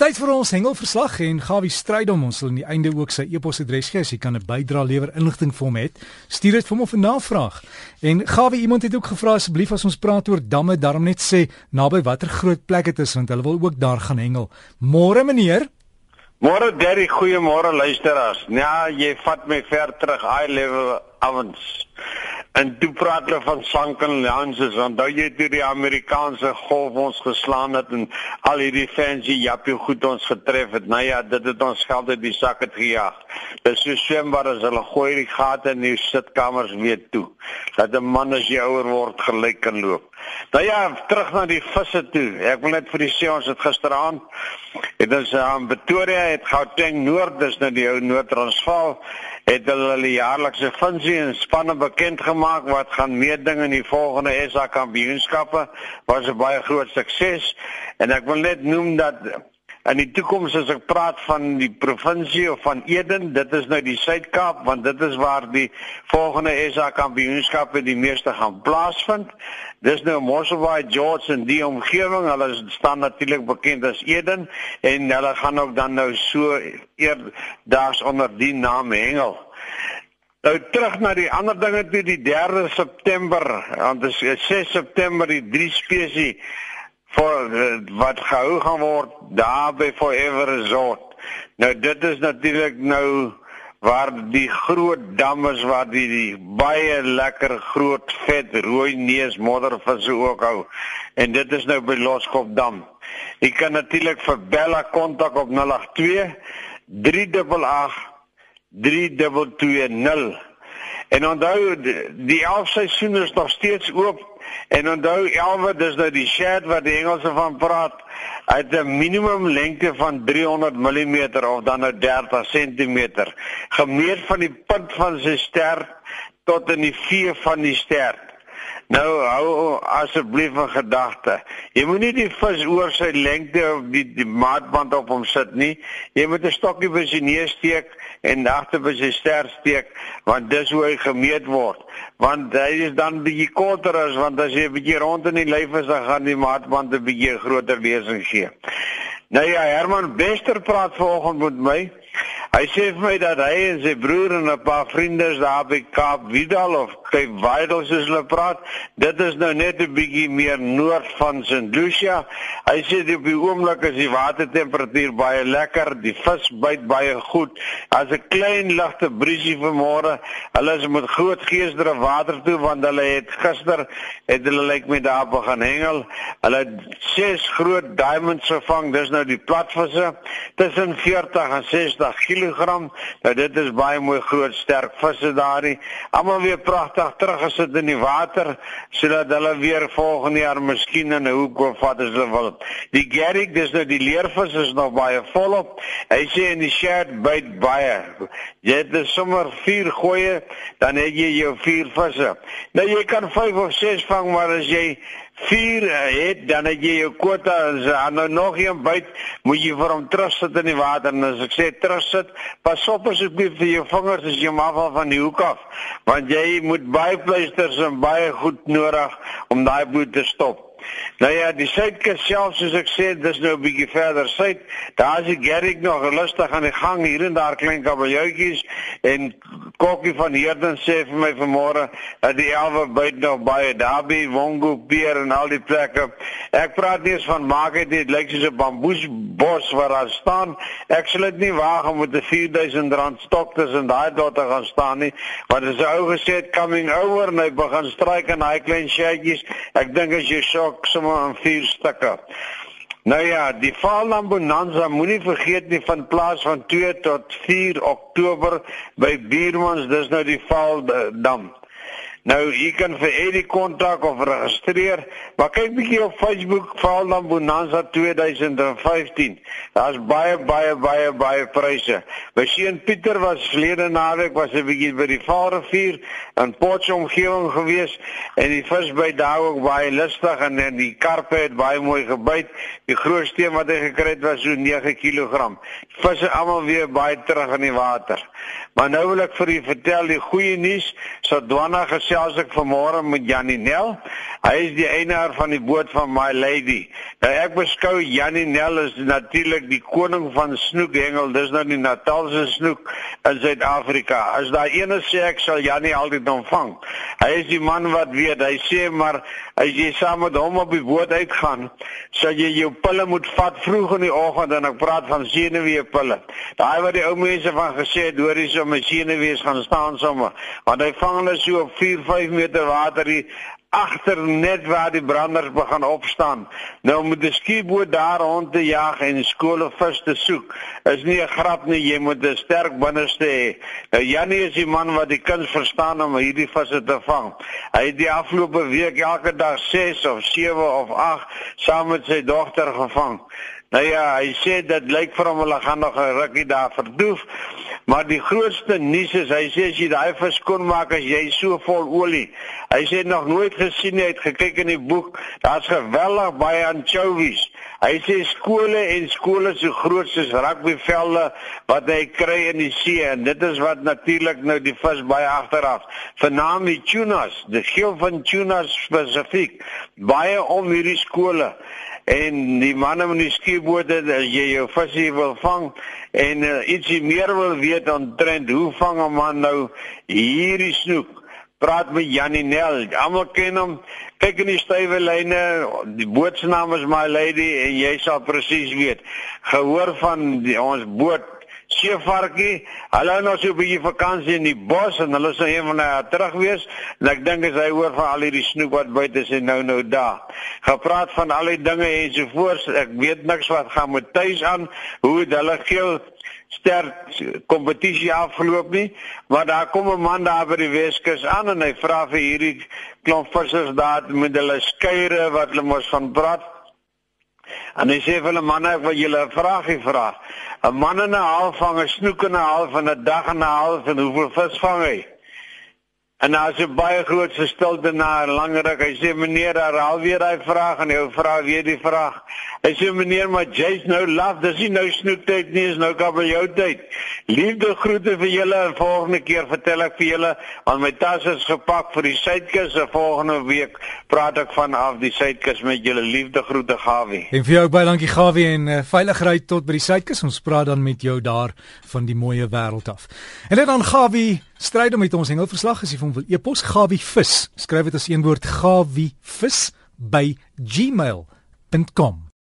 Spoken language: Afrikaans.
tyd vir ons hengelverslag en Gawie Strydom ons sal in die einde ook sy e-posadres gee as jy kan 'n bydrae lewer inligting vir hom het. Stuur dit vir hom of 'n navraag. En Gawie iemand het ook gevra asseblief as ons praat oor damme, daarom net sê naby watter groot plek dit is want hulle wil ook daar gaan hengel. Môre meneer. Môre Derry, goeiemôre luisteraars. Ja, jy vat my ver terug, high level avonds. En toe praat hulle van Sanken Lances, onthou jy toe die Amerikaanse golf ons geslaan het en al hierdie fancy jappie goed ons getref het. Nou ja, dit het ons geld uit die sak het gejaag. Dis so swembaar as hulle gooi die gate in die sitkamers weer toe. Dat 'n man as jy ouer word gelyk kan loop. Nou ja, terug na die visse toe. Ek wil net vir die sê ons het gisteraand het ons aan Pretoria het Gauteng Noord, dis nou die ou Noord-Transvaal het hulle die jaarlikse funsie en spanne bekend gemaak wat gaan meeding in die volgende SA kampioenskappe. Was 'n baie groot sukses. En ek wil net noem dat in die toekoms as ek praat van die provinsie of van Eden dit is nou die Suid-Kaap want dit is waar die volgende SA kampioenskappe die meeste gaan plaasvind. Dis nou Mosselbaai George en die omgewing. Hulle staan natuurlik bekend as Eden en hulle gaan ook dan nou so eerdaags onder die naam hengel. Nou terug na die ander dinge toe die 3 September, want dit is 6 September die drie spesies vir uh, wat gehou gaan word daar by Forever Resort. Nou dit is natuurlik nou waar die groot damme is waar die, die baie lekker groot vet rooi neus moddervisse ook hou. En dit is nou by Loskop Dam. Jy kan natuurlik vir Bella kontak op 082 388 3220. En onthou die 11 seisoene is nog steeds oop en onthou 11 dis nou die shed wat die Engelse van praat uit 'n minimum lengte van 300 mm of dan nou 30 cm gemeet van die punt van sy stert tot in die vee van die stert. Nou hou asseblief 'n gedagte. Jy moenie die vis oor sy lengte of die, die maatband op hom sit nie. Jy moet 'n stokkie by sy neus steek en agter by sy stert steek want dis hoe hy gemeet word. Want hy is dan bietjie korter as want as jy 'n bietjie rond in die lyf is dan gaan die maatband 'n bietjie groter lesing gee. Nou ja, Herman Bester praat vanoggend met my. Hy sê vir my dat hy en sy broer en 'n paar vriende daar by Kaap Vidal of Cape Vidal soos hulle praat, dit is nou net 'n bietjie meer noord van St. Lucia. Hy sê die op die oomblik is die watertemperatuur baie lekker, die vis byt baie goed. As 'n klein ligte briesie vanmôre, hulle is met groot geesdre water toe want hulle het gister het hulle lyk met daar begin hengel. Hulle het ses groot diamonds gevang, dis nou die platvisse tussen 40 en 60 kg kg. Nou dit is baie mooi groot sterk visse daarin. Almal weer pragtig teruggesit in die water sodat hulle weer volgende jaar miskien in 'n hoek wil vat as hulle wil. Die gerrig, dis nou die leervis is nog baie volop. Hy sê in die shirt byt baie. Jy het dus sommer 4 gooie, dan het jy jou 4 visse. Nou jy kan 5 of 6 vang, maar as jy 4 het dan het jy jou kwota as hy nou nog een byt moet jy vir hom terugsit in die water. En as ek sê terugsit pas op asseblief vir jou vingers as jy hom afval van die hoek af. Want jy moet baie pleisters en baie goed nodig om daai bloed te stop Nou ja, die suidkus self soos ek sê, dis nou 'n bietjie verder suid. Daar is die Gerrig nog lustig aan die gang hier en daar klein kabeljoutjies en Kokkie van Heerden sê vir my vanmôre dat die elwe byt nog baie daarby, Wongo, Peer en al die plekke. Ek praat nie eens van maak dit dit lyk soos 'n bamboesbos waar daar staan. Ek sal dit nie waag om met 'n 4000 rand stok tussen daai dot te gaan staan nie, want as 'n ou gesê coming over en hy begin stryk in daai klein shetjies, ek dink as jy so ook sommer aan vier stukke. Nou ja, die Valnam Bonanza moenie vergeet nie van plaas van 2 tot 4 Oktober by Biermans, dis nou die Valdam. Nou, jy kan vir Eddie kontak of registreer, maar kyk bietjie op Facebook val dan Bonanza 2015. Daar's baie baie baie baie pryse. My seun Pieter was verlede naweek was 'n bietjie by die Vaalrivier in Potchefstroom omgewing gewees en die vis by daar ook baie lustig en, en die karpe het baie mooi gebyt. Die grootste een wat hy gekry het was so 9 kg. Visse almal weer baie terug in die water. Maar nou wil ek vir u vertel die goeie nuus. Sodwana gesels ek vanmôre met Janie Nel. Hy is die eienaar van die boot van My Lady. Nou ek beskou Janie Nel as natuurlik die koning van snoekhengel. Dis nou die Natalse snoek in Suid-Afrika. As daar ene sê ek sal Janie altyd ontvang. Hy is die man wat weet. Hy sê maar as jy saam met hom op die boot uitgaan, sal jy jou pille moet vat vroeg in die oggend en ek praat van senuweepille. Daai wat die ou mense van gesê het, hoor jy so 'n senuwees gaan staan sommer. Want hy vang hulle so op 4, 5 meter water hier agter net waar die branders begin opstaan. Nou moet die skieboot daar rond te jag en skole vis te soek. Is nie 'n grap nie, jy moet 'n sterk binneste hê. Nou Janie is die man wat die kuns verstaan om hierdie visse te vang. Hy het die afgelope week elke dag 6 of 7 of 8 saam met sy dogter gevang. Nou ja, hy sê dit lyk vir hom hulle gaan nog 'n rukkie daar verdoef. Maar die grootste nuus is hy sê as jy daai vis skoon maak as jy so vol olie. Hy sê nog nooit gesien hy het gekyk in die boek. Daar's geweldig baie anchovies. Hy sê skole en skole so groot soos rugbyvelde wat hy kry in die see en dit is wat natuurlik nou die vis baie agteraf. Vernaam die tunas, die geel van tunas spesifiek baie om hierdie skole en die manne met die skiebote as jy jou visie wil vang en uh, ietsie meer wil weet omtrent hoe vang 'n man nou hierdie snoek? Praat met Janie Nel. Almal ken hom. Kyk in die stywe lyne. Die boot se naam is my lady en jy sal presies weet. Gehoor van die, ons boot seevarkie. Hulle nou so 'n bietjie vakansie in die bos en hulle sou een van hulle terug wees en ek dink as hy hoor van al hierdie snoek wat buite is en nou nou daar. Gepraat van al die dinge en so voort. Ek weet niks wat gaan met tuis aan hoe dit hulle geel ster kompetisie afgeloop nie, maar daar kom 'n man daar by die Weskus aan en hy vra vir hierdie klomp vissers daar met hulle skeyre wat hulle mos van praat. En hy sê vir hulle manne, ek wil julle 'n vraagie vra. 'n man en 'n half vang 'n snoek en half in 'n dag en 'n half en hoeveel vis vang hy? En daar is 'n baie groot stilte na 'n lang ruk. Hy sê meneer, herhaal weer daai vraag en hy vra weer die vraag. Hy sê meneer, maar jy's nou laf, dis nie nou snoektyd nie, is nou kabeljou tyd. Liefde groete vir julle en volgende keer vertel ek vir julle want my tas is gepak vir die suidkus en volgende week praat ek vanaf die suidkus met julle liefde groete Gawie. En vir jou ook baie dankie Gawie en uh, veilig ry tot by die suidkus. Ons praat dan met jou daar van die mooie wêreld af. En dit dan Gawie stryd om met ons hengelverslag as jy van wil e-pos Gawie vis. Skryf dit as een woord Gawie vis by gmail.com